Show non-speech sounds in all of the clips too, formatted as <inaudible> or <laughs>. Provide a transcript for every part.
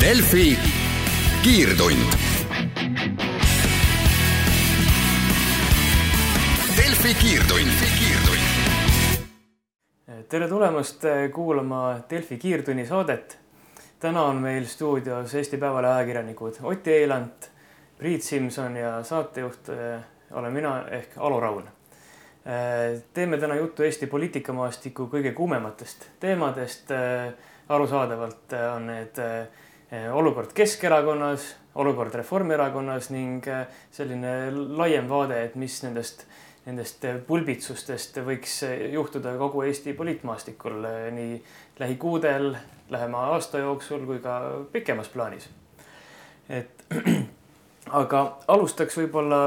Delfi kiirtund. Delfi kiirtund, kiirtund. tere tulemast kuulama Delfi kiirtunni saadet. täna on meil stuudios Eesti Päevalehe ajakirjanikud Oti Eilant, Priit Simson ja saatejuht eh, olen mina ehk Alo Raun. Eh, teeme täna juttu Eesti poliitikamaastiku kõige kuumematest teemadest. Eh, arusaadavalt on need olukord Keskerakonnas, olukord Reformierakonnas ning selline laiem vaade, et mis nendest nendest pulbitsustest võiks juhtuda kogu Eesti poliitmaastikul nii lähikuudel, lähema aasta jooksul kui ka pikemas plaanis. et <clears throat> aga alustaks võib-olla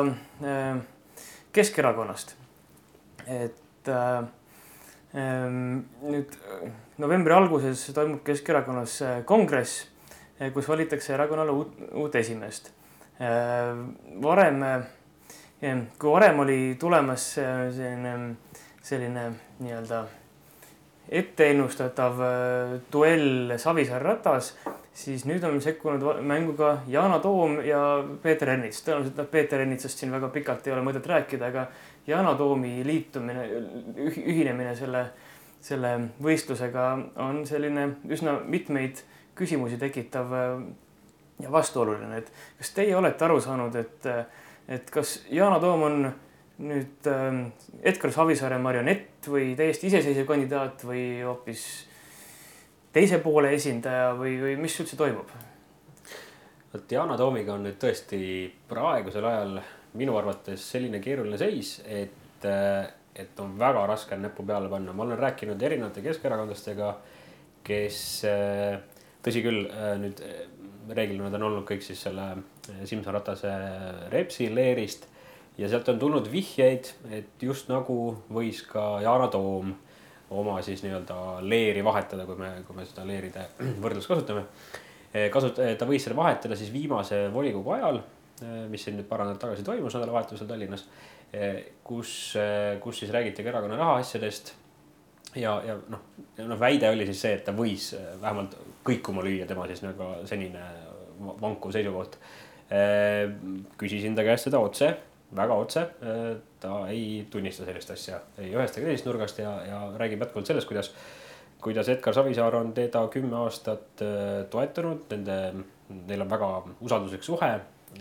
Keskerakonnast. et äh, nüüd novembri alguses toimub Keskerakonnas kongress, kus valitakse erakonnale uut, uut esimeest. varem kui varem oli tulemas selline, selline nii-öelda etteennustatav duell Savisaar-Ratas, siis nüüd on sekkunud mängu ka Yana Toom ja Peeter Ernits. tõenäoliselt noh, Peeter Ernitsast siin väga pikalt ei ole mõtet rääkida, aga Yana Toomi liitumine, ühinemine selle, selle võistlusega on selline üsna mitmeid küsimusi tekitav äh, ja vastuoluline, et kas teie olete aru saanud, et et kas Yana Toom on nüüd äh, Edgar Savisaare marionett või täiesti iseseisev kandidaat või hoopis teise poole esindaja või, või mis üldse toimub? vot Yana Toomiga on nüüd tõesti praegusel ajal minu arvates selline keeruline seis, et, äh, et on väga raske näppu peale panna. ma olen rääkinud erinevate keskerakondlastega, kes äh, tõsi küll, äh, nüüd reeglina nad on olnud kõik siis selle Simson Ratase Repsi leerist ja sealt on tulnud vihjeid, et just nagu võis ka Yana Toom oma siis nii-öelda leeri vahetada, kui me, kui me seda leeride <clears throat> võrdlust kasutame. kasut-, ta võis selle vahetada siis viimase volikogu ajal, mis siin nüüd paar nädalat tagasi toimus nädalavahetusel Tallinnas, kus, kus siis räägiti ka erakonna rahaasjadest ja, ja noh, noh väide oli siis see, et ta võis vähemalt kõikuma lüüa tema siis nagu senine vankuv seisukoht Äh, küsisin ta käest seda otse, väga otse. Äh, ta ei tunnista sellist asja ei ühest ega teisest nurgast ja, ja räägib jätkuvalt sellest, kuidas, kuidas Edgar Savisaar on teda kümme aastat äh, toetanud, nende, neil on väga usalduslik suhe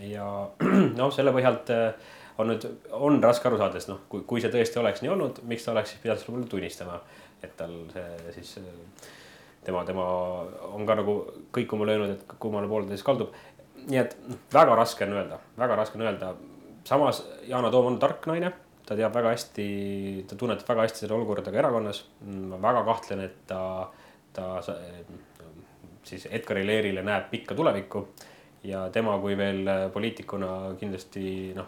ja <clears throat> noh, selle põhjalt on nüüd, on raske aru saada, sest noh, kui, kui see tõesti oleks nii olnud, miks ta oleks siis pidanud seda mulle tunnistama, et tal see siis tema, tema on ka nagu kõikuma löönud, et kummale poole ta siis kaldub nii et väga raske on öelda, väga raske on öelda. samas Yana Toom on tark naine, ta teab väga hästi, ta tunnetab väga hästi seda olukorda ka erakonnas. ma väga kahtlen, et ta, ta siis Edgari Leerile näeb pikka tulevikku ja tema kui veel poliitikuna kindlasti noh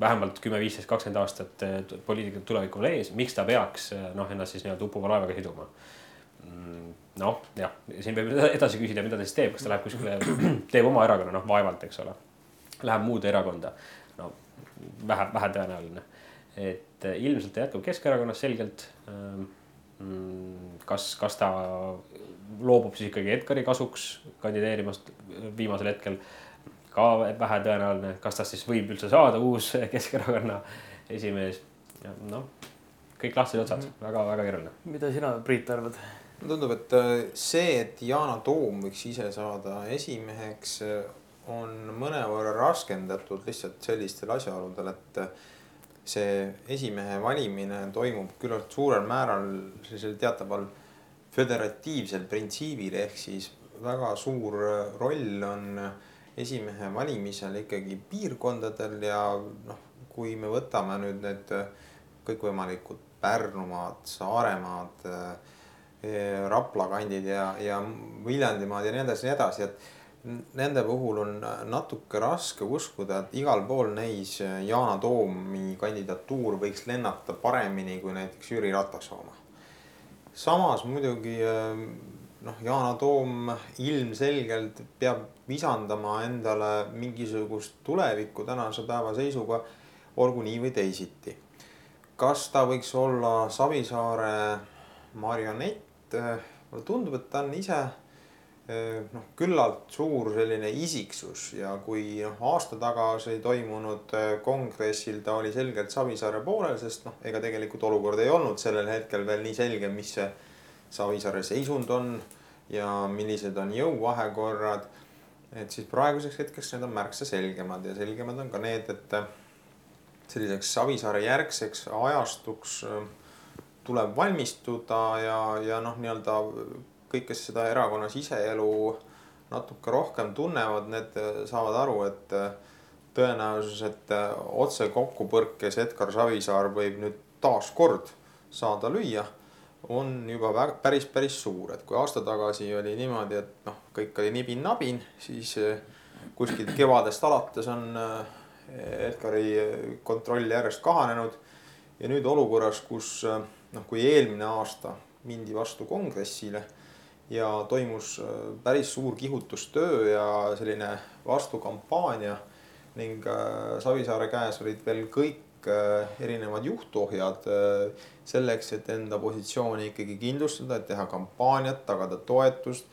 vähemalt kümme, viisteist, kakskümmend aastat poliitikat tulevikul ees, miks ta peaks noh, ennast siis nii-öelda uppuva laevaga siduma mm, noh, jah, siin võib edasi küsida, mida ta siis teeb, kas ta läheb kuskile, teeb oma erakonna, noh, vaevalt, eks ole. Läheb muude erakonda, no vähe, vähe tõenäoline. et eh, ilmselt ta jätkab Keskerakonnas selgelt. Ähm, mm, kas, kas ta loobub siis ikkagi Edgari kasuks kandideerimast viimasel hetkel, ka vähe tõenäoline, kas tast siis võib üldse saada uus <laughs> Keskerakonna esimees, noh kõik lahtised otsad mm, -hmm. väga-väga keeruline. mida sina, Priit, arvad? mulle tundub, et äh, see, et Yana Toom võiks ise saada esimeheks, äh, on mõnevõrra raskendatud lihtsalt sellistel asjaoludel, et äh, see esimehe valimine toimub küllalt suurel määral sellisel teataval föderatiivsel printsiibil, ehk siis väga suur roll on esimehe valimisel ikkagi piirkondadel ja noh, kui me võtame nüüd need kõikvõimalikud Pärnumaad, Saaremaad äh,, Eh, Rapla kandid ja, ja Viljandimaad ja nii edasi nii edasi, et nende puhul on natuke raske uskuda, et igal pool neis Yana Toomi kandidatuur võiks lennata paremini kui näiteks Jüri Ratase oma. samas muidugi noh, Yana Toom ilmselgelt peab visandama endale mingisugust tulevikku tänase päeva seisuga, olgu nii või teisiti. kas ta võiks olla Savisaare marionett? et mulle tundub, et ta on ise noh, küllalt suur selline isiksus ja kui noh, aasta tagasi toimunud kongressil ta oli selgelt Savisaare poolel, sest noh, ega tegelikult olukord ei olnud sellel hetkel veel nii selge, mis see Savisaare seisund on ja millised on jõuvahekorrad. et siis praeguseks hetkeks need on märksa selgemad ja selgemad on ka need, et äh, selliseks Savisaare järgseks ajastuks tuleb valmistuda ja, ja noh, nii-öelda kõik, kes seda erakonna siseelu natuke rohkem tunnevad, need saavad aru, et tõenäosus, et otse kokkupõrkes Edgar Savisaar võib nüüd taas kord saada lüüa, on juba väga, päris, päris suur, et kui aasta tagasi oli niimoodi, et noh, kõik oli nibin-nabin, siis kuskilt kevadest alates on Edgari kontroll järjest kahanenud. ja nüüd olukorras, kus noh, kui eelmine aasta mindi vastu kongressile ja toimus päris suur kihutustöö ja selline vastukampaania ning Savisaare käes olid veel kõik äh, erinevad juhtohjad selleks, et enda positsiooni ikkagi kindlustada, et teha kampaaniat, tagada toetust,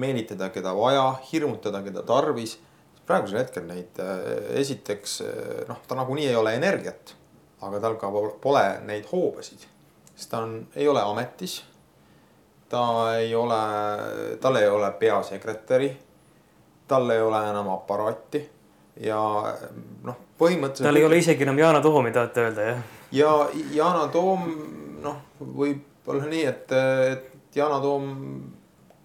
meelitada, keda vaja, hirmutada, keda tarvis. praegusel hetkel neid esiteks noh, ta nagunii ei ole energiat, aga tal ka pole neid hoobasid, sest ta on, ei ole ametis ta ei ole, tal ei ole peasekretäri. tal ei ole enam aparaati ja noh, põhimõtteliselt. tal ei ole isegi enam Yana Toomi, tahate öelda jah? ja Yana Toom noh, võib olla nii, et, et Yana Toom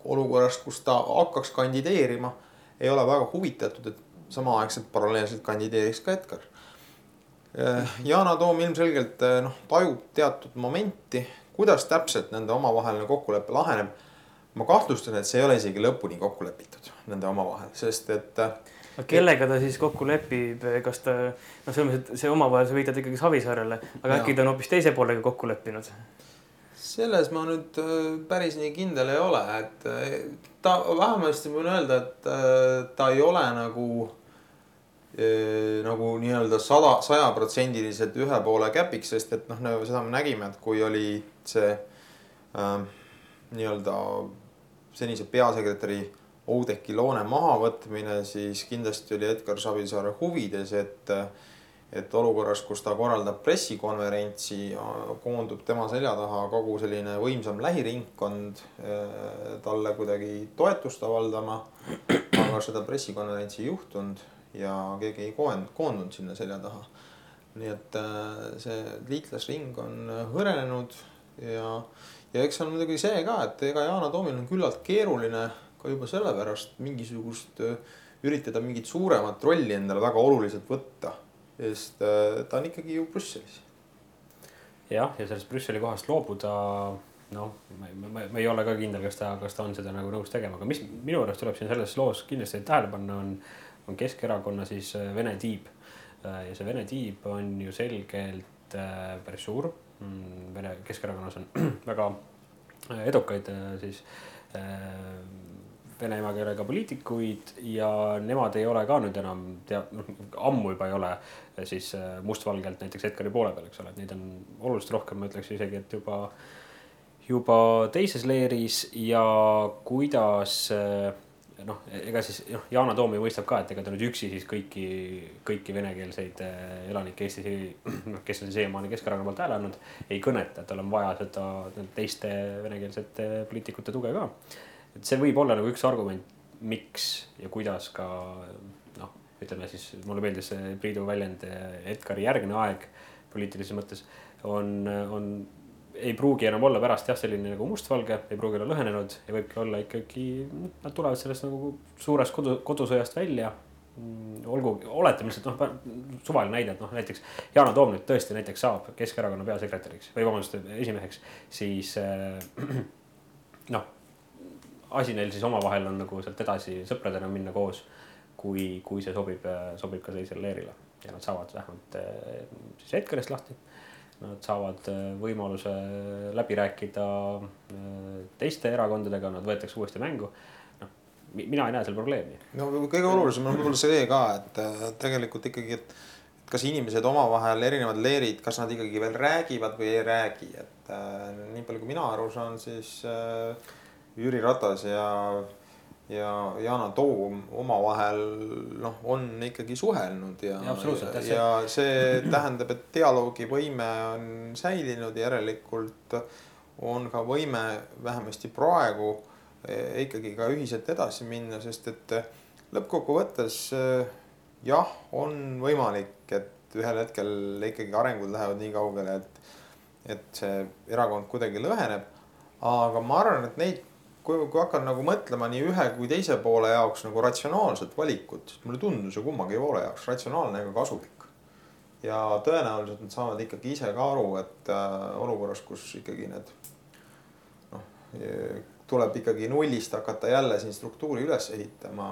olukorrast, kus ta hakkaks kandideerima, ei ole väga huvitatud, et samaaegselt paralleelselt kandideeriks ka Edgar. Yana Toom ilmselgelt noh, tajub teatud momenti, kuidas täpselt nende omavaheline kokkulepe laheneb? ma kahtlustan, et see ei ole isegi lõpuni kokku lepitud nende omavahel, sest et. Äh, kellega ta siis kokku lepib, kas ta, noh, selles mõttes, et see omavahel, sa viitad ikkagi Savisaarele, aga ja. äkki ta on hoopis teise poolega kokku leppinud? selles ma nüüd äh, päris nii kindel ei ole, et äh, ta vähemasti võin öelda, et ta ei ole nagu nagu nii-öelda sada, sajaprotsendiliselt ühe poole käpiks, sest et noh, seda me nägime, et kui oli see äh, nii-öelda senise peasekretäri Oudekki Loone mahavõtmine, siis kindlasti oli Edgar Savisaare huvides, et et olukorras, kus ta korraldab pressikonverentsi, koondub tema selja taha kogu selline võimsam lähiringkond talle kuidagi toetust avaldama. aga seda pressikonverentsi ei juhtunud ja keegi ei koondunud sinna selja taha. nii et see liitlasring on hõrenenud ja, ja eks on muidugi see ka, et ega Yana Toomil on küllalt keeruline ka juba sellepärast mingisugust üritada mingit suuremat rolli endale väga oluliselt võtta. sest ta on ikkagi ju Brüsselis. jah, ja sellest Brüsseli kohast loobuda, noh, ma, ma, ma ei ole ka kindel, kas ta, kas ta on seda nagu nõus tegema, aga mis minu arust tuleb siin selles loos kindlasti tähele panna, on, on Keskerakonna siis Vene tiib. ja see Vene tiib on ju selgelt päris suur Mm, Vene Keskerakonnas on <clears throat> väga äh, edukaid äh, siis äh, vene emakeelega poliitikuid ja nemad ei ole ka nüüd enam teab, noh ammu juba ei ole siis mustvalgelt näiteks Edgari poole peal, eks ole, et neid on oluliselt rohkem, ma ütleks isegi, et juba, juba teises leeris ja kuidas äh, noh, ega siis noh, Yana Toom ju mõistab ka, et ega ta nüüd üksi siis kõiki, kõiki venekeelseid elanikke Eestis ei, <clears throat> noh, kes on siiamaani Keskerakonna poolt hääle andnud, ei kõneta, et tal on vaja seda teiste venekeelsete poliitikute tuge ka. Et see võib olla nagu üks argument, miks ja kuidas ka noh, ütleme siis mulle meeldis see Priidu väljend Edgari järgne aeg poliitilises mõttes on, on ei pruugi enam olla pärast jah, selline nagu mustvalge, ei pruugi olla lõhenenud ja võibki olla ikkagi, nad tulevad sellest nagu suurest kodu, kodusõjast välja. Olgu, oletame lihtsalt noh, suvaline näide, et noh, näiteks Yana Toom nüüd tõesti näiteks saab Keskerakonna peasekretäriks või vabandust, esimeheks, siis äh, <clears throat> noh, asi neil siis omavahel on nagu sealt edasi sõpradena minna koos, kui, kui see sobib, sobib ka sellisele leerile ja nad saavad vähemalt äh, siis Edgarist lahti Nad saavad äh, võimaluse läbi rääkida äh, teiste erakondadega, nad võetakse uuesti mängu. noh, mina ei näe seal probleemi. no kõige olulisem on võib-olla see ka, et tegelikult ikkagi, et kas inimesed omavahel, erinevad leerid, kas nad ikkagi veel räägivad või ei räägi, et äh, nii palju, kui mina aru saan, siis äh, Jüri Ratas ja ja Yana Toom omavahel noh, on ikkagi suhelnud ja, Ja ja, ja see tähendab, et dialoogivõime on säilinud, järelikult on ka võime vähemasti praegu eh, ikkagi ka ühiselt edasi minna, sest et lõppkokkuvõttes eh, jah, on võimalik, et ühel hetkel ikkagi arengud lähevad nii kaugele, et, et see erakond kuidagi lõheneb. aga ma arvan, et neid, kui, kui hakkan nagu mõtlema nii ühe kui teise poole jaoks nagu ratsionaalset valikut, siis mulle tundus ju kummagi poole jaoks ratsionaalne ega kasulik. ja tõenäoliselt nad saavad ikkagi ise ka aru, et äh, olukorras, kus ikkagi need noh, tuleb ikkagi nullist hakata jälle siin struktuuri üles ehitama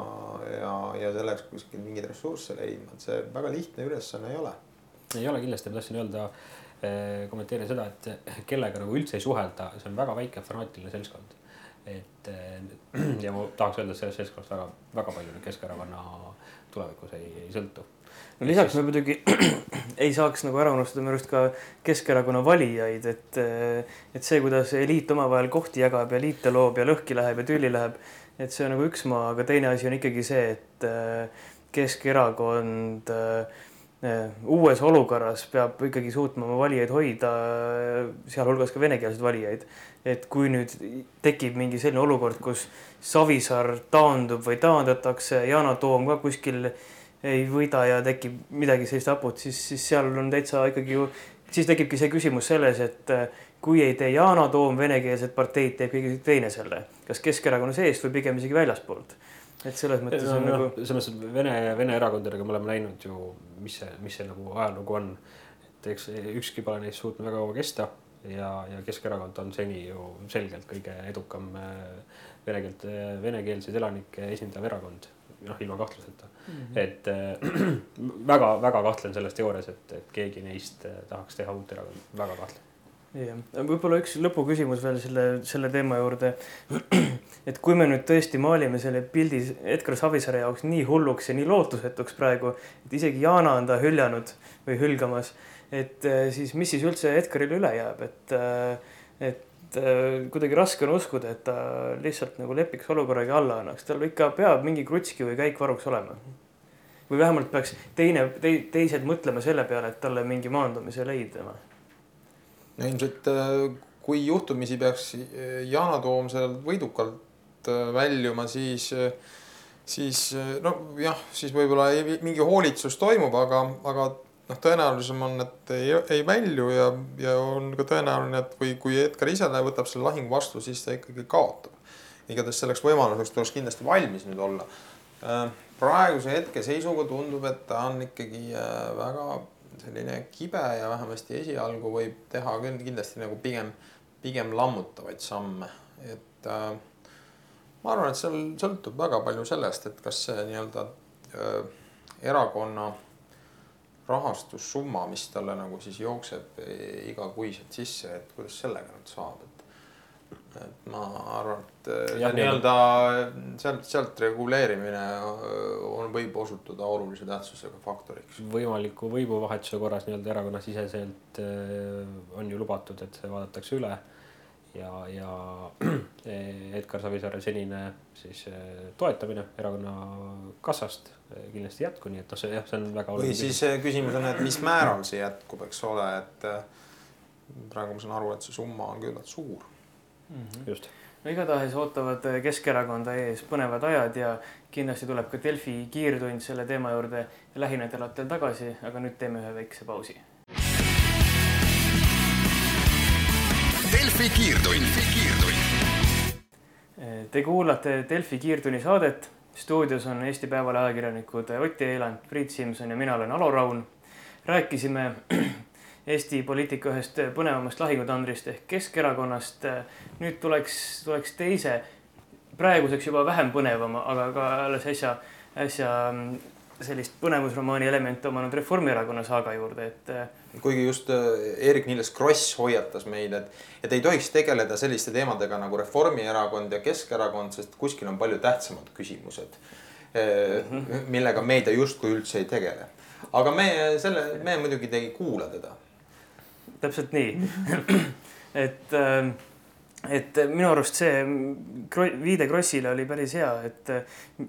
ja, ja selleks kuskil mingeid ressursse leidma, et see väga lihtne ülesanne ei ole. ei ole kindlasti, ma tahtsin öelda, kommenteerida seda, et kellega nagu üldse ei suhelda, see on väga väike fanaatiline seltskond. Et eh, <clears throat> ja ma tahaks öelda, et sellest seltskonnast väga, väga palju nüüd Keskerakonna tulevikus ei, ei sõltu. no lisaks me muidugi <clears throat> ei saaks nagu ära unustada minu arust ka Keskerakonna valijaid, et, et see, kuidas eliit omavahel kohti jagab ja liite loob ja lõhki läheb ja tülli läheb, et see on nagu üks maa, aga teine asi on ikkagi see, et äh, Keskerakond äh, uues olukorras peab ikkagi suutma oma valijaid hoida, sealhulgas ka venekeelseid valijaid. et kui nüüd tekib mingi selline olukord, kus Savisaar taandub või taandatakse, Yana Toom ka kuskil ei võida ja tekib midagi sellist haput, siis, siis seal on täitsa ikkagi ju, siis tekibki see küsimus selles, et äh, kui ei tee Yana Toom venekeelset parteid, teeb keegi teine selle, kas Keskerakonna seest või pigem isegi väljaspoolt. Et selles mõttes no, on no, nagu selles mõttes, et Vene, Vene erakondadega me oleme näinud ju, mis see, mis see nagu ajalugu on. et eks ükski pole neist suutnud väga kaua kesta ja, ja Keskerakond on seni ju selgelt kõige edukam äh, vene keelt, venekeelseid elanikke esindav erakond, noh, ilma kahtluseta mm. -hmm. et <clears throat> väga-väga kahtlen selles teoorias, et, et keegi neist äh, tahaks teha uut erakonda, väga kahtlen jah, võib-olla üks lõpuküsimus veel selle, selle teema juurde. <clears throat> et kui me nüüd tõesti maalime selle pildi Edgar Savisaare jaoks nii hulluks ja nii lootusetuks praegu, et isegi Yana on ta hüljanud või hülgamas, et eh, siis mis siis üldse Edgarile üle jääb, et, et eh, kuidagi raske on uskuda, et ta lihtsalt nagu lepiks olukorraga alla annaks, tal ikka peab mingi krutski või käik varuks olema. või vähemalt peaks teine te,, teised mõtlema selle peale, et talle mingi maandumise leidma no ilmselt kui juhtumisi peaks Yana Toom sealt võidukalt väljuma, siis, siis nojah, siis võib-olla mingi hoolitsus toimub, aga, aga noh, tõenäolisem on, et ei, ei välju ja, ja on ka tõenäoline, et kui, kui Edgar ise võtab selle lahingu vastu, siis ta ikkagi kaotab. igatahes selleks võimaluseks tuleks kindlasti valmis nüüd olla. praeguse hetke seisuga tundub, et ta on ikkagi väga selline kibe ja vähemasti esialgu võib teha küll kindlasti nagu pigem, pigem lammutavaid samme, et äh, ma arvan, et seal sõltub väga palju sellest, et kas see nii-öelda äh, erakonna rahastussumma, mis talle nagu siis jookseb igakuiselt sisse, et kuidas sellega nüüd saab, et et ma arvan, et nii-öelda sealt, sealt reguleerimine on, võib osutuda olulise tähtsusega faktoriks. võimaliku võimuvahetuse korras nii-öelda erakonnasiseselt on ju lubatud, et see vaadatakse üle. Ja, ja <clears throat> Edgar Savisaare senine siis toetamine erakonna kassast kindlasti ei jätku, nii et noh, see jah, see on väga või siis küsimus. on, et mis määral see jätkub, eks ole, et praegu ma saan aru, et see summa on küllalt suur mm. -hmm. just. no igatahes ootavad Keskerakonda ees põnevad ajad ja kindlasti tuleb ka Delfi kiirtund selle teema juurde lähinädalatel tagasi, aga nüüd teeme ühe väikse pausi. Delfi kiirtund, kiirtund. Te kuulate Delfi kiirtunni saadet. stuudios on Eesti Päevalehe ajakirjanikud Ott Eiland, Priit Simson ja mina olen Alo Raun. rääkisime <clears throat> Eesti poliitika ühest põnevamast lahingutandrist ehk Keskerakonnast. nüüd tuleks, tuleks teise, praeguseks juba vähem põnevama, aga ka alles äsja, äsja sellist põnevusromaani elemente omanud Reformierakonna saaga juurde, et. kuigi just Eerik-Niiles Kross hoiatas meid, et, et ei tohiks tegeleda selliste teemadega nagu Reformierakond ja Keskerakond, sest kuskil on palju tähtsamad küsimused mm, -hmm. millega meedia justkui üldse ei tegele. aga me selle, me muidugi ei kuula teda täpselt nii <clears throat> et äh, et minu arust see viide Krossile oli päris hea, et,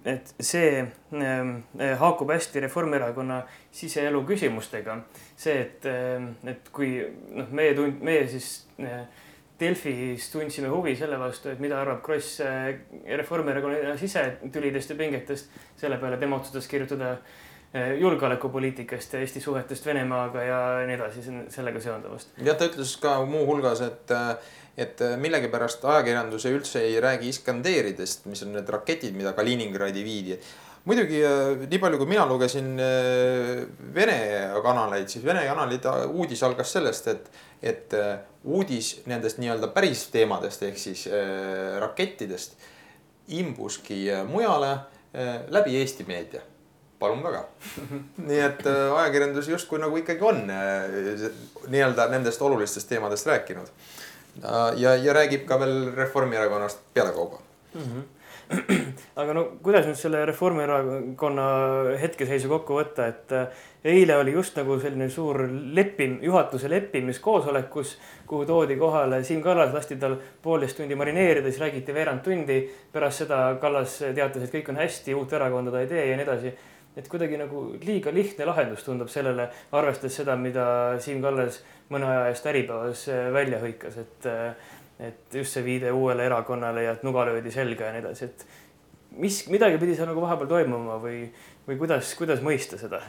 et see ähm, haakub hästi Reformierakonna siseelu küsimustega. see, et, ähm, et kui noh, meie tund-, meie siis äh, Delfis tundsime huvi selle vastu, et mida arvab Kross äh, Reformierakonna sisetülidest ja pingetest. selle peale tema otsustas kirjutada äh, julgeolekupoliitikast ja Eesti suhetest Venemaaga ja nii edasi, sellega seonduvast. jah, ta ütles ka muuhulgas, et, et millegipärast ajakirjandus üldse ei räägi Iskanderidest, mis on need raketid, mida Kaliningradi viidi muidugi nii palju, kui mina lugesin Vene kanaleid, siis Vene kanalid uudis algas sellest, et, et uudis nendest nii-öelda päris teemadest ehk siis rakettidest imbuski mujale läbi Eesti meedia. Palun väga <laughs> nii et äh, ajakirjandus justkui nagu ikkagi on äh, nii-öelda nendest olulistest teemadest rääkinud. ja, ja räägib ka veel Reformierakonnast pealekauba mm. -hmm <clears throat> aga no kuidas nüüd selle Reformierakonna hetkeseisu kokku võtta, et äh, eile oli just nagu selline suur leppim-, juhatuse leppimiskoosolek, kus, kuhu toodi kohale Siim Kallas, lasti tal poolteist tundi marineerida, siis räägiti veerand tundi. pärast seda Kallas teatas, et kõik on hästi, uut erakonda ta ei tee ja nii edasi. Et kuidagi nagu liiga lihtne lahendus tundub sellele, arvestades seda, mida Siim Kallas mõne aja eest Äripäevas äh, välja hõikas, et äh, et just see viide uuele erakonnale ja et nuga löödi selga ja nii edasi, et mis, midagi pidi seal nagu vahepeal toimuma või, või kuidas, kuidas mõista seda,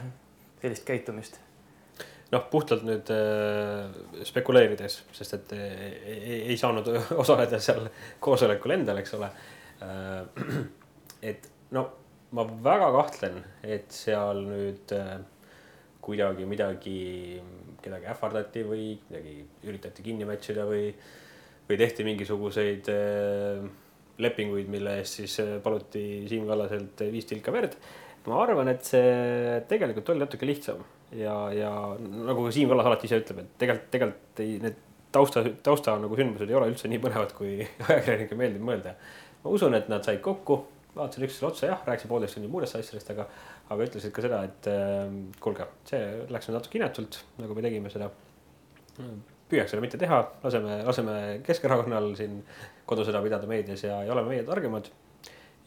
sellist käitumist? noh, puhtalt nüüd äh, spekuleerides, sest et äh, ei, ei saanud <laughs> osaleda seal koosolekul endal, eks ole äh,. <clears throat> et no ma väga kahtlen, et seal nüüd äh, kuidagi midagi, kedagi ähvardati või kuidagi üritati kinni mätsida või või tehti mingisuguseid äh, lepinguid, mille eest siis äh, paluti Siim Kallaselt viis tilka verd. ma arvan, et see tegelikult oli natuke lihtsam ja, ja nagu Siim Kallas alati ise ütleb, et tegelikult, tegelikult ei, need tausta, tausta nagu sündmused ei ole üldse nii põnevad, kui <laughs> ajakirjanikele meeldib mõelda. ma usun, et nad said kokku, vaatasid üksteisele otsa, jah, rääkisid poolteist tundi muudest asjadest, aga, aga ütlesid ka seda, et äh, kuulge, see läks nüüd natuke inetult, nagu me tegime seda püüaks seda mitte teha, laseme, laseme Keskerakonnal siin kodusõda pidada meedias ja, ja oleme meie targemad.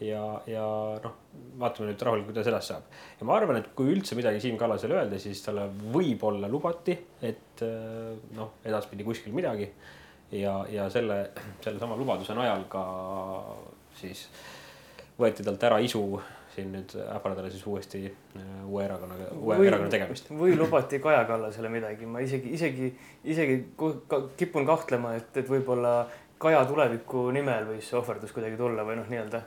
ja, ja noh, vaatame nüüd rahulikult, kuidas edasi saab. ja ma arvan, et kui üldse midagi Siim Kallasele öelda, siis talle võib-olla lubati, et noh, edaspidi kuskil midagi. ja, ja selle, sellesama lubaduse najal ka siis võeti talt ära isu siin nüüd ähvardada siis uuesti äh, uue erakonnaga, uue või, erakonna tegemist. või lubati Kaja Kallasele midagi, ma isegi, isegi, isegi kipun kahtlema, et, et võib-olla Kaja tuleviku nimel võis see ohverdus kuidagi tulla või noh, nii-öelda.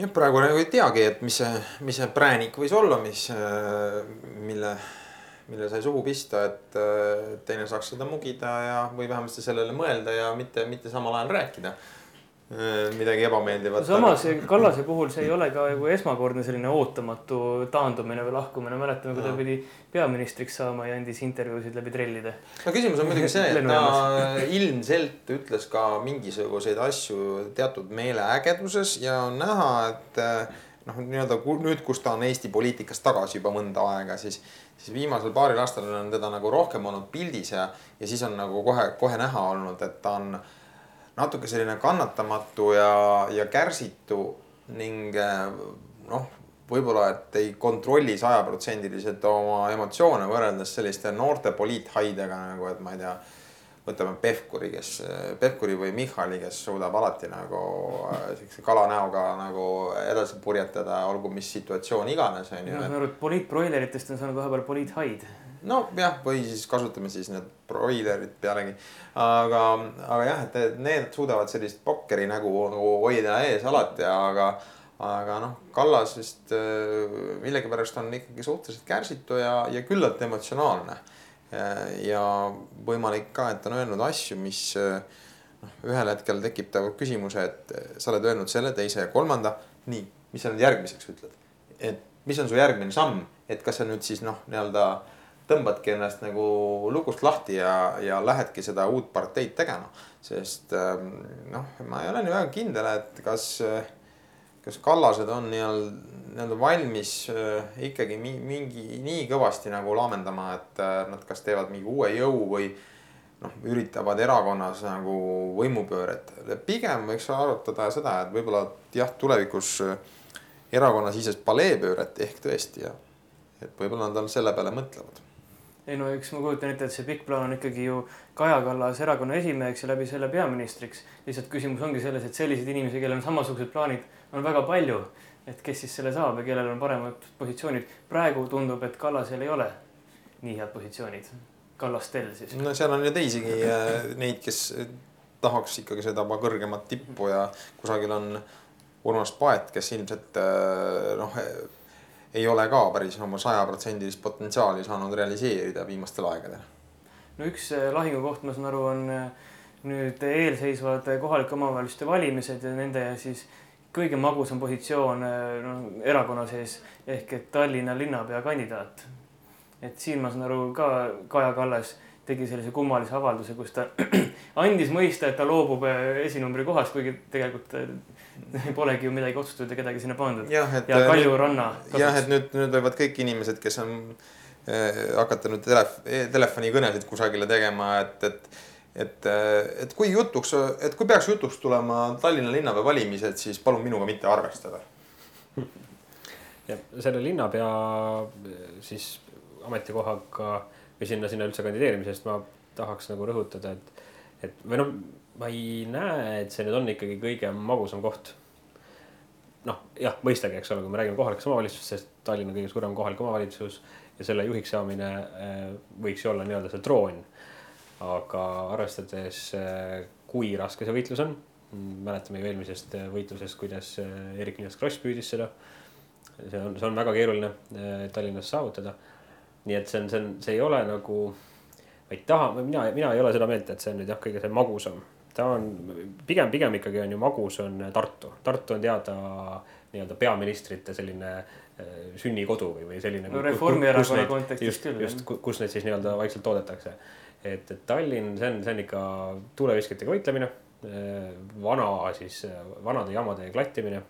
jah, praegu nagu ei teagi, et mis see, mis see präänik võis olla, mis, mille, mille sai suhu pista, et teine saaks seda mugida ja, või vähemasti sellele mõelda ja mitte, mitte samal ajal rääkida Äh, midagi ebameeldivat. samas Kallase puhul see ei ole ka nagu esmakordne selline ootamatu taandumine või lahkumine, mäletame, kui ta pidi peaministriks saama ja andis intervjuusid läbi trellide. no küsimus on muidugi see, et ta <laughs> ilmselt ütles ka mingisuguseid asju teatud meeleägeduses ja on näha, et äh, noh, nii-öelda nüüd, kus ta on Eesti poliitikas tagasi juba mõnda aega, siis, siis viimasel paaril aastal on teda nagu rohkem olnud pildis ja, ja siis on nagu kohe, kohe näha olnud, et ta on natuke selline kannatamatu ja, ja kärsitu ning eh, noh, võib-olla, et ei kontrolli sajaprotsendiliselt oma emotsioone võrreldes selliste noorte poliithaidega nagu, et ma ei tea. võtame Pevkuri, kes, Pevkuri või Michali, kes suudab alati nagu eh, siukse kalanäoga nagu edasi purjetada, olgu mis situatsioon iganes on ju. ma saan aru, et poliitbroileritest on saanud vahepeal poliithaid nojah, või siis kasutame siis need broilerid pealegi. aga, aga jah, et need suudavad sellist pokkeri nägu nagu hoida ees alati, aga, aga noh, Kallas vist äh, millegipärast on ikkagi suhteliselt kärsitu ja, ja küllalt emotsionaalne. ja võimalik ka, et on öelnud asju, mis äh, noh, ühel hetkel tekitavad küsimuse, et sa oled öelnud selle, teise ja kolmanda. nii, mis sa nüüd järgmiseks ütled? et mis on su järgmine samm, et kas sa nüüd siis noh, nii-öelda tõmbadki ennast nagu lukust lahti ja, ja lähedki seda uut parteid tegema. sest ähm, noh, ma ei ole nii väga kindel, et kas, kas Kallased on nii-öelda, valmis äh, ikkagi mingi nii kõvasti nagu laamendama, et äh, nad kas teevad mingi uue jõu või noh, üritavad erakonnas nagu võimupööret. pigem võiks arutada seda, et võib-olla jah, tulevikus erakonnasisest paleepööret ehk tõesti ja et võib-olla nad selle peale mõtlevad ei no eks ma kujutan ette, et see pikk plaan on ikkagi ju Kaja Kallas erakonna esimeheks ja läbi selle peaministriks. lihtsalt küsimus ongi selles, et selliseid inimesi, kellel on samasugused plaanid, on väga palju. et kes siis selle saab ja kellel on paremad positsioonid. praegu tundub, et Kallasel ei ole nii head positsioonid. Kallastel siis. no seal on ju teisigi äh, neid, kes tahaks ikkagi seda oma kõrgemat tippu ja kusagil on Urmas Paet, kes ilmselt äh, noh ei ole ka päris oma sajaprotsendilist potentsiaali saanud realiseerida viimastel aegadel. no üks äh, lahingukoht, ma saan aru, on äh, nüüd eelseisvad kohalike omavalitsuste valimised ja nende siis kõige magusam positsioon no, erakonna sees ehk et Tallinna linnapea kandidaat. et siin ma saan aru ka Kaja Kallas tegi sellise kummalise avalduse, kus ta <clears throat> andis mõista, et ta loobub äh, esinumbri kohast, kuigi tegelikult äh, <laughs> polegi ju midagi otsustatud ja kedagi sinna pandud. ja, ja Kalju Ranna. jah, et nüüd, nüüd võivad kõik inimesed, kes on äh, hakata nüüd telef-, telefonikõnesid kusagile tegema, et, et et, et kui jutuks, et kui peaks jutuks tulema Tallinna linnapea valimised, siis palun minuga mitte arvestada. ja selle linnapea siis ametikohaga või sinna, sinna üldse kandideerimisest ma tahaks nagu rõhutada, et, et või noh, ma ei näe, et see nüüd on ikkagi kõige magusam koht. noh, jah, mõistagi, eks ole, kui me räägime kohalikest omavalitsustest, Tallinn on kõige suurem kohalik omavalitsus ja selle juhiks saamine äh, võiks ju olla nii-öelda see troon. aga arvestades, äh, kui raske see võitlus on, mäletame ju eelmisest äh, võitlusest, kuidas Eerik-Niiles Kross püüdis seda. see on, see on väga keeruline Tallinnas saavutada nii et see on, see on, see ei ole nagu, ma ei taha, mina, mina ei ole seda meelt, et see on nüüd jah, kõige see magusam. ta on pigem, pigem ikkagi on ju magus, on Tartu. Tartu on teada nii-öelda peaministrite selline äh, sünnikodu või, või selline. no Reformierakonna kontekstis küll. just, kus neid siis nii-öelda vaikselt toodetakse. et, et Tallinn, see on, see on ikka tuuleviskjatega võitlemine. Äh, vana siis, vanade jamade klattimine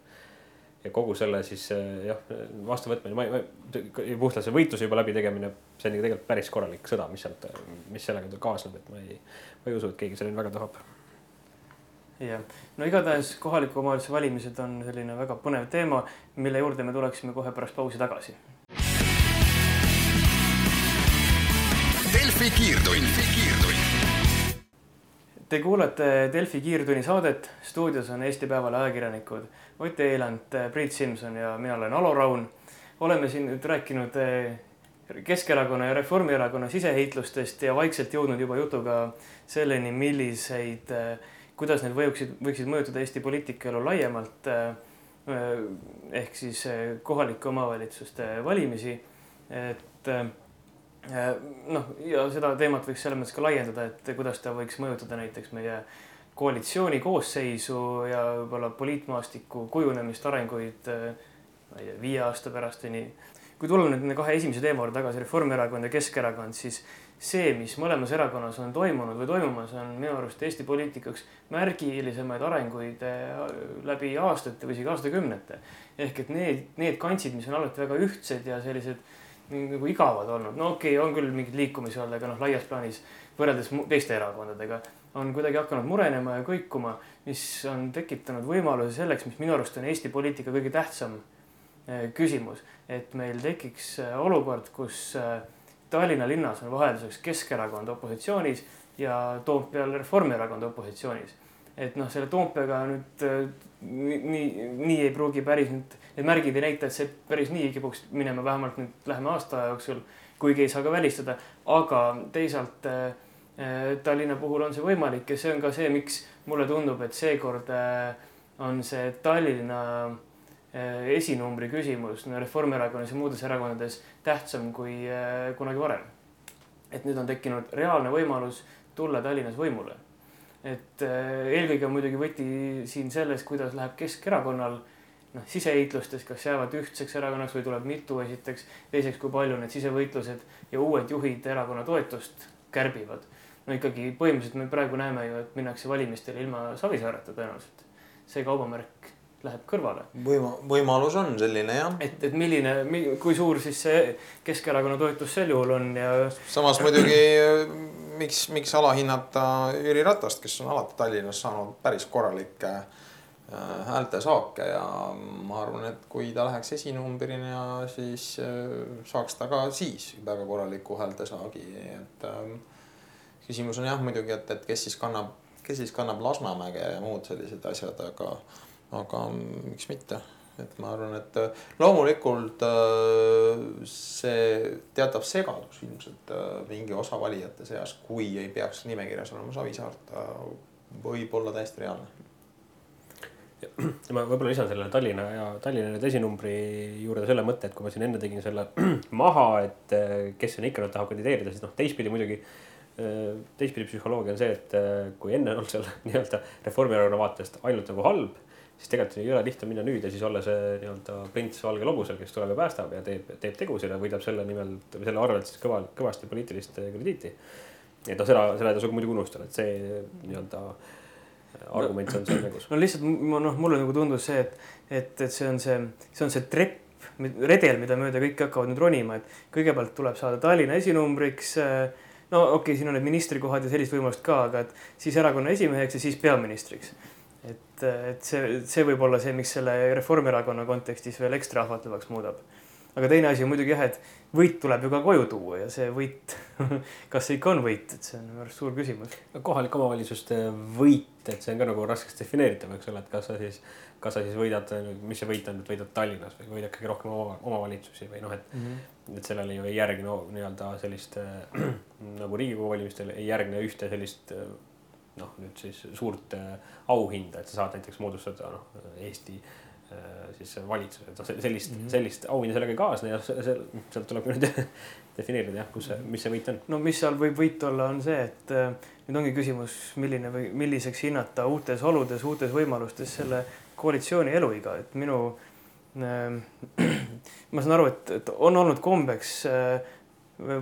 ja kogu selle siis eh, jah, vastuvõtmine, ma ei, puhtalt see võitluse juba läbitegemine, see on ju tegelikult päris korralik sõda, mis sealt, mis sellega kaasneb, et ma ei, ma ei usu, et keegi selleni väga tahab. jah, no igatahes kohaliku omavalitsuse valimised on selline väga põnev teema, mille juurde me tuleksime kohe pärast pausi tagasi. Delfi kiirtund, kiirtund Te kuulate Delfi kiirtunni saadet, stuudios on Eesti Päevalehe ajakirjanikud Ott Eiland, Priit Simson ja mina olen Alo Raun. oleme siin nüüd rääkinud eh, Keskerakonna ja Reformierakonna siseheitlustest ja vaikselt jõudnud juba jutuga selleni, milliseid, eh, kuidas need võiksid, võiksid mõjutada Eesti poliitikaelu laiemalt. Eh, ehk siis kohalike omavalitsuste valimisi, et noh, ja seda teemat võiks selles mõttes ka laiendada, et kuidas ta võiks mõjutada näiteks meie koalitsiooni koosseisu ja võib-olla poliitmaastiku kujunemist, arenguid, ma ei tea, viie aasta pärast või nii. kui tulla nüüd nende kahe esimese teema juurde tagasi, Reformierakond ja Keskerakond, siis see, mis mõlemas erakonnas on toimunud või toimumas, on minu arust Eesti poliitikaks märgilisemaid arenguid äh, läbi aastate või isegi aastakümnete. ehk et need, need kantsid, mis on alati väga ühtsed ja sellised nagu igavad olnud, no okei okay,, on küll mingeid liikumisi olnud, aga noh, laias plaanis võrreldes teiste erakondadega on kuidagi hakanud murenema ja kõikuma, mis on tekitanud võimaluse selleks, mis minu arust on Eesti poliitika kõige tähtsam eh, küsimus, et meil tekiks eh, olukord, kus eh, Tallinna linnas on vahelduseks Keskerakond opositsioonis ja Toompeal Reformierakond opositsioonis. et noh, selle Toompeaga nüüd nii, nii ei pruugi päris nüüd, need märgid ei näita, et see päris nii kipuks minema, vähemalt nüüd lähema aasta jooksul, kuigi ei saa ka välistada, aga teisalt äh, Äh, Tallinna puhul on see võimalik ja see on ka see, miks mulle tundub, et seekord äh, on see Tallinna äh, esinumbri küsimus no Reformierakonnas ja muudes erakondades tähtsam kui kunagi varem. et nüüd on tekkinud reaalne võimalus tulla Tallinnas võimule. Et eelkõige on muidugi võti siin selles, kuidas läheb Keskerakonnal noh, siseheitlustes, kas jäävad ühtseks erakonnaks või tuleb mitu esiteks, teiseks, kui palju need sisevõitlused ja uued juhid erakonna toetust kärbivad no ikkagi põhimõtteliselt me praegu näeme ju, et minnakse valimistele ilma Savisaareta tõenäoliselt. see kaubamärk läheb kõrvale. võima-, võimalus on selline jah. et, et milline, kui suur siis see Keskerakonna toetus sel juhul on ja. samas muidugi miks, miks alahinnata Jüri Ratast, kes on alati Tallinnas saanud päris korralikke äh, häältesaake ja ma arvan, et kui ta läheks esinumbrina, siis äh, saaks ta ka siis väga korraliku häältesaagi, et ähm, küsimus on jah muidugi, et, et kes siis kannab, kes siis kannab Lasnamäge ja muud sellised asjad, aga, aga miks mitte et ma arvan, et äh, loomulikult äh, see teatav segadus ilmselt äh, mingi osa valijate seas, kui ei peaks nimekirjas olema Savisaart, võib olla täiesti reaalne. ma võib-olla lisan sellele Tallinna ja Tallinna nüüd esinumbri juurde selle mõtte, et kui ma siin enne tegin selle <clears throat> maha, et kes sinna ikka nüüd tahab kandideerida, siis noh, teistpidi muidugi. teistpidi psühholoogia on see, et kui enne on seal <laughs> nii-öelda Reformierakonna vaatest ainult nagu halb, siis tegelikult ei ole lihtne minna nüüd ja siis olla see nii-öelda prints valge lobusel, kes tuleb ja päästab ja teeb, teeb tegusid ja võidab selle nimel, selle arvelt siis kõva, kõvasti poliitilist krediiti. et noh, seda, seda ei tasu muidugi unustada, et see nii-öelda argument on seal mängus. <clears throat> no lihtsalt m- noh, mulle nagu tundus see, et, et, et see on see, see on see trepp, redel, mida mööda kõik hakkavad nüüd ronima, et kõigepealt tuleb saada Tallinna esinumbriks. no okei okay,, siin on need ministrikohad ja sellist võimalust ka, aga et siis erakonna esimeheks ja siis peaministriks. et, et see, see võib olla see, mis selle Reformierakonna kontekstis veel ekstra ahvatlevaks muudab. aga teine asi on muidugi jah, et võit tuleb ju ka koju tuua ja see võit, <laughs> kas see ikka on võit, et see on minu arust suur küsimus. kohalike omavalitsuste võit, et see on ka nagu raskesti defineeritav, eks ole, et kas sa siis, kas sa siis võidad, mis see võit on, et võidad Tallinnas või võidad kõige rohkem oma, omavalitsusi või noh, et. et sellele ju ei järgne no, nii-öelda sellist äh, <clears throat> nagu Riigikogu valimistel ei järgne ühte sellist äh, noh, nüüd siis suurt äh, auhinda, et sa saad näiteks moodustada noh, Eesti äh, siis valitsuse, et noh, sellist mm, Mhm. -hmm. sellist auhinda sellega ei kaasne ja sealt tuleb nüüd <laughs> defineerida jah, kus see, mis see võit on. no mis seal võib võit olla, on see, et äh, nüüd ongi küsimus, milline või milliseks hinnata uutes oludes, uutes võimalustes selle koalitsiooni eluiga, et minu äh. <clears throat> ma saan aru, et, et on olnud kombeks äh,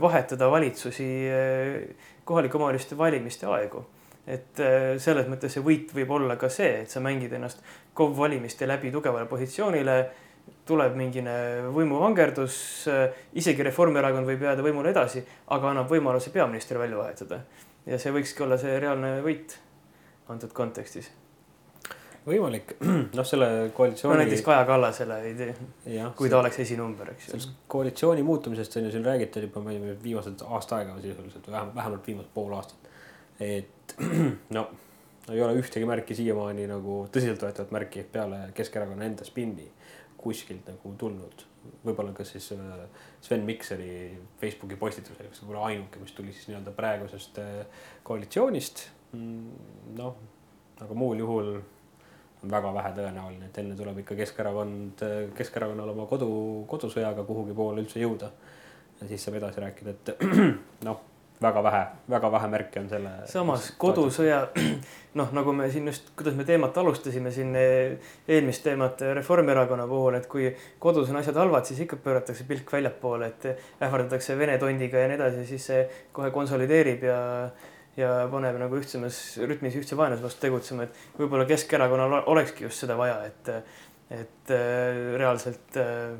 vahetada valitsusi äh, kohalike omavalitsuste valimiste aegu. Et äh, selles mõttes see võit võib olla ka see, et sa mängid ennast KOV valimiste läbi tugevale positsioonile tuleb mingine võimuvangerdus, isegi Reformierakond võib jääda võimule edasi, aga annab võimaluse peaministri välja vahetada. ja see võikski olla see reaalne võit antud kontekstis. võimalik, <clears throat> noh, selle no koalitsiooni näiteks Kaja Kallasele ei tee, kui ta oleks esinumber, eks ju sellest. koalitsiooni muutumisest on ju siin räägitud juba, ma ei tea, viimased aasta aega sisuliselt või vähemalt, vähemalt viimased pool aastat. et <clears throat> no ei ole ühtegi märki siiamaani nagu tõsiseltvõetavat märki peale Keskerakonna enda spinni kuskilt nagu tulnud. võib-olla kas siis äh, Sven Mikseri Facebooki postitus oli võib-olla ainuke, mis tuli siis nii-öelda praegusest äh, koalitsioonist. noh, aga muul juhul on väga vähe tõenäoline, et enne tuleb ikka Keskerakond, Keskerakonnal oma kodu, kodusõjaga kuhugi poole üldse jõuda. ja siis saab edasi rääkida, et <clears throat> noh, väga vähe, väga vähe märke on selle. samas kodusõja, <clears throat> noh, nagu me siin just, kuidas me teemat alustasime siin eh, eelmist teemat Reformierakonna puhul, et kui kodus on asjad halvad, siis ikka pööratakse pilk väljapoole, et ähvardatakse Vene tondiga ja nii edasi, siis see kohe konsolideerib ja ja paneb nagu ühtsemas rütmis ühtse vaenlase vastu tegutsema, et võib-olla Keskerakonnal olekski just seda vaja, et et äh, reaalselt äh,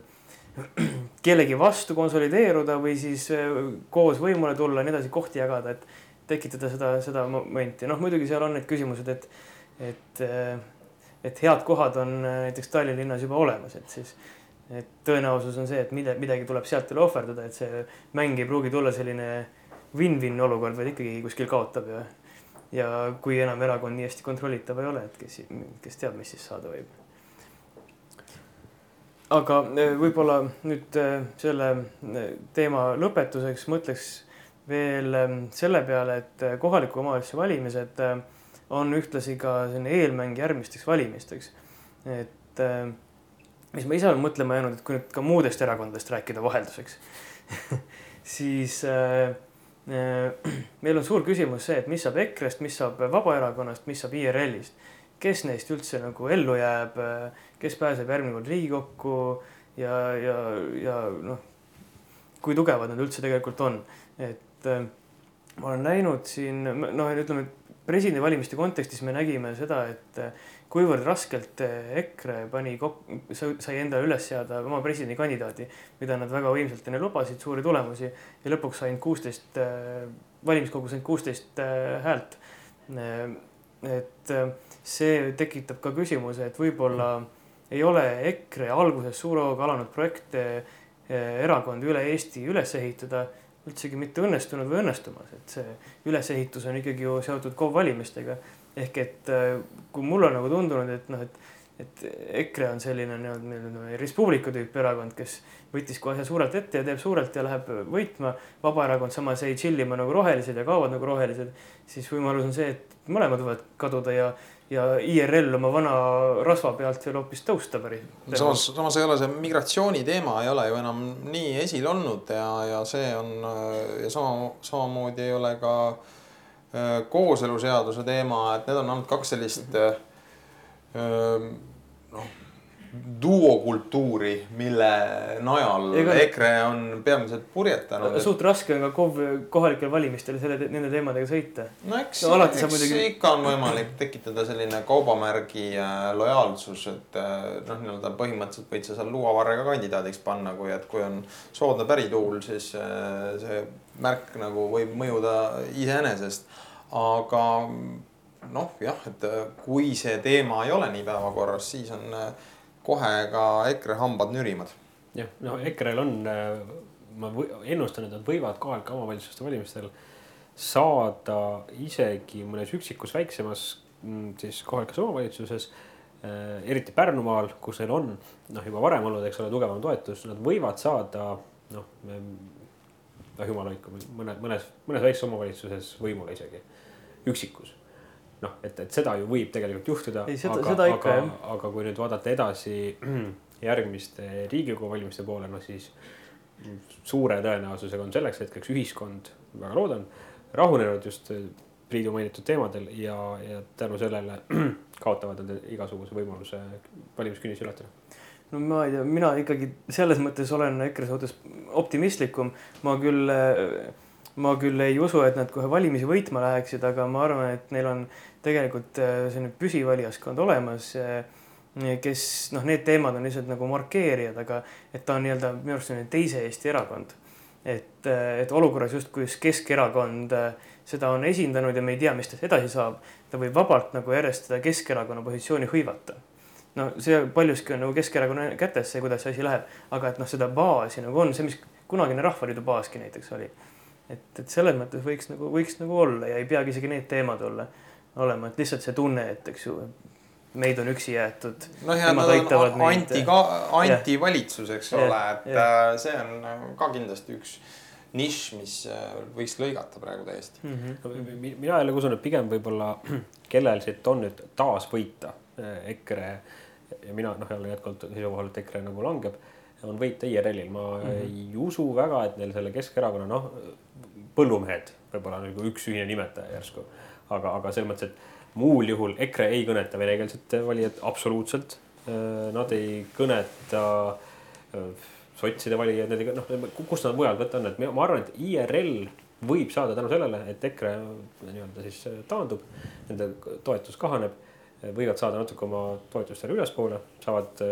<clears throat> kellegi vastu konsolideeruda või siis äh, koos võimule tulla ja nii edasi, kohti jagada, et tekitada seda, seda momenti. noh, muidugi seal on need küsimused, et, et, et head kohad on äh, näiteks Tallinna linnas juba olemas, et siis, et tõenäosus on see, et mille, midagi tuleb sealt üle ohverdada, et see mäng ei pruugi tulla selline win-win olukord, vaid ikkagi kuskil kaotab ja ja kui enam erakond nii hästi kontrollitav ei ole, et kes, kes teab, mis siis saada võib aga eh, võib-olla nüüd eh, selle eh, teema lõpetuseks mõtleks veel selle peale, et kohaliku omavalitsuse valimised on ühtlasi ka selline eelmäng järgmisteks valimisteks. et mis ma ise olen mõtlema jäänud, et kui nüüd ka muudest erakondadest rääkida vahelduseks, <laughs> siis äh, äh, meil on suur küsimus see, et mis saab EKRE-st, mis saab Vabaerakonnast, mis saab IRL-ist. Kes neist üldse nagu ellu jääb, kes pääseb järgmine kord Riigikokku ja, ja, ja noh, kui tugevad nad üldse tegelikult on, et äh, ma olen näinud siin noh, ütleme presidendivalimiste kontekstis me nägime seda, et äh, kuivõrd raskelt äh, EKRE pani kokku, sai endale üles seada oma presidendikandidaadi, mida nad väga võimsalt enne lubasid, suuri tulemusi ja lõpuks ainult kuusteist valimiskogus ainult kuusteist häält. Et see tekitab ka küsimuse, et võib-olla ei ole EKRE alguses suure hooga alanud projekte erakond üle Eesti üles ehitada üldsegi mitte õnnestunud või õnnestumas, et see ülesehitus on ikkagi ju seotud KOV valimistega. ehk et kui mulle on nagu tundunud, et noh, et et EKRE on selline nii-öelda Res Publica tüüpi erakond, kes võttis kohe suurelt ette ja teeb suurelt ja läheb võitma. Vabaerakond samas jäi chill ima nagu rohelised ja kaovad nagu rohelised. siis võimalus on see, et mõlemad võivad kaduda ja, ja IRL oma vana rasva pealt veel hoopis tõusta päris. samas, samas ei ole see migratsiooni teema ei ole ju enam nii esil olnud ja, ja see on ja sama, samamoodi ei ole ka äh, kooseluseaduse teema, et need on olnud kaks sellist mm -hmm noh, duokultuuri, mille najal Ega... EKRE on peamiselt purjetanud. suht raske on ka KOV kohalikel valimistel selle, nende teemadega sõita. no eks no,, eks muidugi... ikka on võimalik tekitada selline kaubamärgi lojaalsus, et äh, noh, nii-öelda põhimõtteliselt võid sa seal luuavarrega kandidaadiks panna, kui, et kui on soodne pärituul, siis äh, see märk nagu võib mõjuda iseenesest. aga noh, jah, et äh, kui see teema ei ole nii päevakorras, siis on äh, kohe ka EKRE hambad nürimad. jah, no EKRE-l on, äh, ma ennustan, et nad võivad kohalike omavalitsuste valimistel saada isegi mõnes üksikus väiksemas mm, siis kohalikes omavalitsuses eriti Pärnumaal, kus neil on noh, juba varem olnud, eks ole, tugevam toetus, nad võivad saada noh, noh jumal hoidku, mõne, mõnes, mõnes väikses omavalitsuses võimule isegi, üksikus noh, et, et seda ju võib tegelikult juhtuda. aga, aga, aga kui nüüd vaadata edasi <clears throat> järgmiste Riigikogu valimiste poole, no siis suure tõenäosusega on selleks hetkeks ühiskond, väga loodan, rahunenud just Priidu mainitud teemadel ja, ja tänu sellele <clears throat> kaotavad nad igasuguse võimaluse valimiskünnise ületada no ma ei tea, mina ikkagi selles mõttes olen EKRE suhtes optimistlikum. ma küll äh, ma küll ei usu, et nad kohe valimisi võitma läheksid, aga ma arvan, et neil on tegelikult äh, selline püsivalijaskond olemas, äh, kes noh, need teemad on lihtsalt nagu markeerijad, aga et ta on nii-öelda minu arust selline teise Eesti erakond. et, äh, et olukorras justkui Keskerakond seda on esindanud ja me ei tea, mis tast edasi saab, ta võib vabalt nagu järjest seda Keskerakonna positsiooni hõivata. No see paljuski on nagu Keskerakonna kätes, see, kuidas see asi läheb, aga et noh, seda baasi nagu on see, mis kunagine Rahvaliidu baaski näiteks oli. Et, et selles mõttes võiks nagu, võiks nagu olla ja ei peagi isegi need teemad olla, olema, et lihtsalt see tunne, et eks ju, meid on üksi jäetud. noh, ja nad on anti, antivalitsus, eks ja, ole, et ja. Äh, see on ka kindlasti üks nišš, mis äh, võiks lõigata praegu täiesti mm. -hmm. mina jälle usun, et pigem võib-olla <clears throat> kellel siit on nüüd taas võita äh, EKRE ja mina noh, jälle jätkuvalt seisukohal, et EKRE nagu langeb on võita IRL-il, ma mm -hmm. ei usu väga, et neil selle Keskerakonna noh, põllumehed võib-olla nagu üks ühine nimetaja järsku. Aga, aga selles mõttes, et muul juhul EKRE ei kõneta venekeelset valijat absoluutselt. Äh, nad ei kõneta äh, sotside valijaid, need ei, noh, kust nad mujalt võtta on, et ma arvan, et IRL võib saada tänu sellele, et EKRE nii-öelda siis taandub, nende toetus kahaneb, võivad saada natuke oma toetust jälle ülespoole, saavad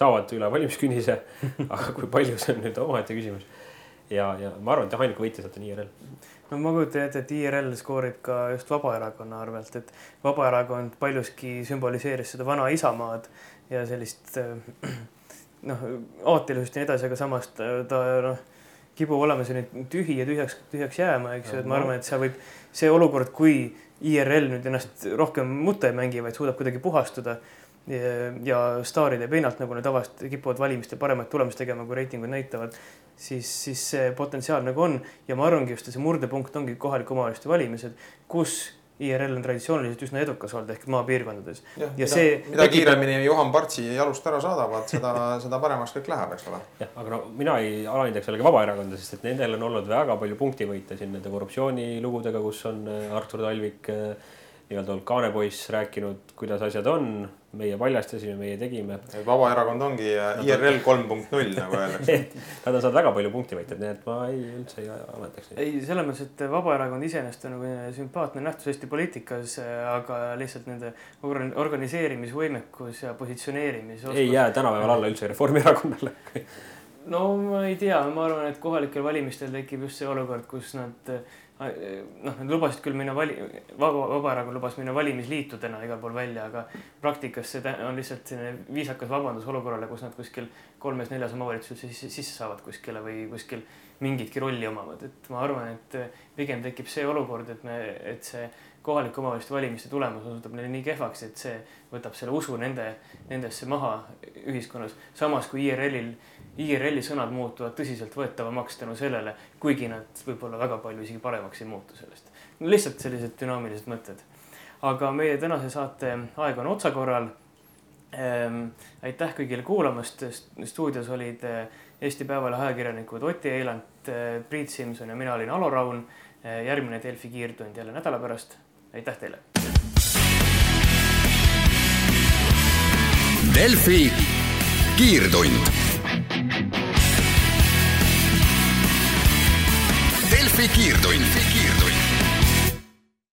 saavad üle valimiskünnise <laughs> aga kui palju, see on nüüd omaette küsimus. ja, ja ma arvan, et ainuke võitja sealt on IRL. No ma kujutan ette, et IRL skoorib ka just Vabaerakonna arvelt, et Vabaerakond paljuski sümboliseeris seda vana Isamaad ja sellist <clears throat> noh, aatelisust ja nii edasi, aga samas ta, ta noh, kipub olema selline tühi ja tühjaks, tühjaks jääma, eks ju, et ma arvan, et seal võib see olukord, kui IRL nüüd ennast rohkem mutta ei mängi, vaid suudab kuidagi puhastuda ja staaride pinnalt, nagu nad tavaliselt kipuvad valimistel paremat tulemust tegema, kui reitingud näitavad, siis, siis see potentsiaal nagu on ja ma arvangi just, et see murdepunkt ongi kohalike omavalitsuste valimised, kus IRL on traditsiooniliselt üsna edukas olnud ehk maapiirkondades. ja, ja mida, see. mida tekib... kiiremini Juhan Partsi jalust ära saadavad, seda, seda paremaks kõik läheb, eks ole. jah, aga no mina ei alahindaks jällegi Vabaerakonda, sest et nendel on olnud väga palju punktivõite siin nende korruptsioonilugudega, kus on äh, Artur Talvik äh, nii-öelda olnud kaanepoiss rääkinud, kuidas asjad on meie paljastasime, meie tegime. Vabaerakond ongi IRL kolm punkt null nagu öeldakse <laughs> Nad on saanud väga palju punktivõitjaid, nii et ma ei, üldse ei alandaks neid. ei, selles mõttes, et Vabaerakond iseenesest on nagu sümpaatne nähtus Eesti poliitikas, aga lihtsalt nende organiseerimisvõimekus ja positsioneerimis. ei jää tänapäeval alla üldse Reformierakonnale <laughs> no ma ei tea, ma arvan, et kohalikel valimistel tekib just see olukord, kus nad noh, nad lubasid küll minna vali-, Vaba, Vabaerakond lubas minna valimisliitudena igal pool välja, aga praktikas see on lihtsalt selline viisakas vabandus olukorrale, kus nad kuskil kolmes-neljas omavalitsuses sisse saavad kuskile või kuskil mingitki rolli omavad, et ma arvan, et pigem tekib see olukord, et me, et see kohalike omavalitsuste valimiste tulemus osutub neile nii kehvaks, et see võtab selle usu nende, nendesse maha ühiskonnas. samas kui IRL-il IRL-i sõnad muutuvad tõsiseltvõetavamaks tänu sellele, kuigi nad võib-olla väga palju isegi paremaks ei muutu sellest. lihtsalt sellised dünaamilised mõtted. aga meie tänase saate aeg on otsakorral ähm,. aitäh kõigile kuulamast, stuudios olid äh, Eesti Päevalehe ajakirjanikud Oti Eilant, äh, Priit Simson ja mina olin Alo Raun. Äh, järgmine Delfi kiirtund jälle nädala pärast. aitäh teile. Delfi kiirtund Delfi kiirtund. kiirtund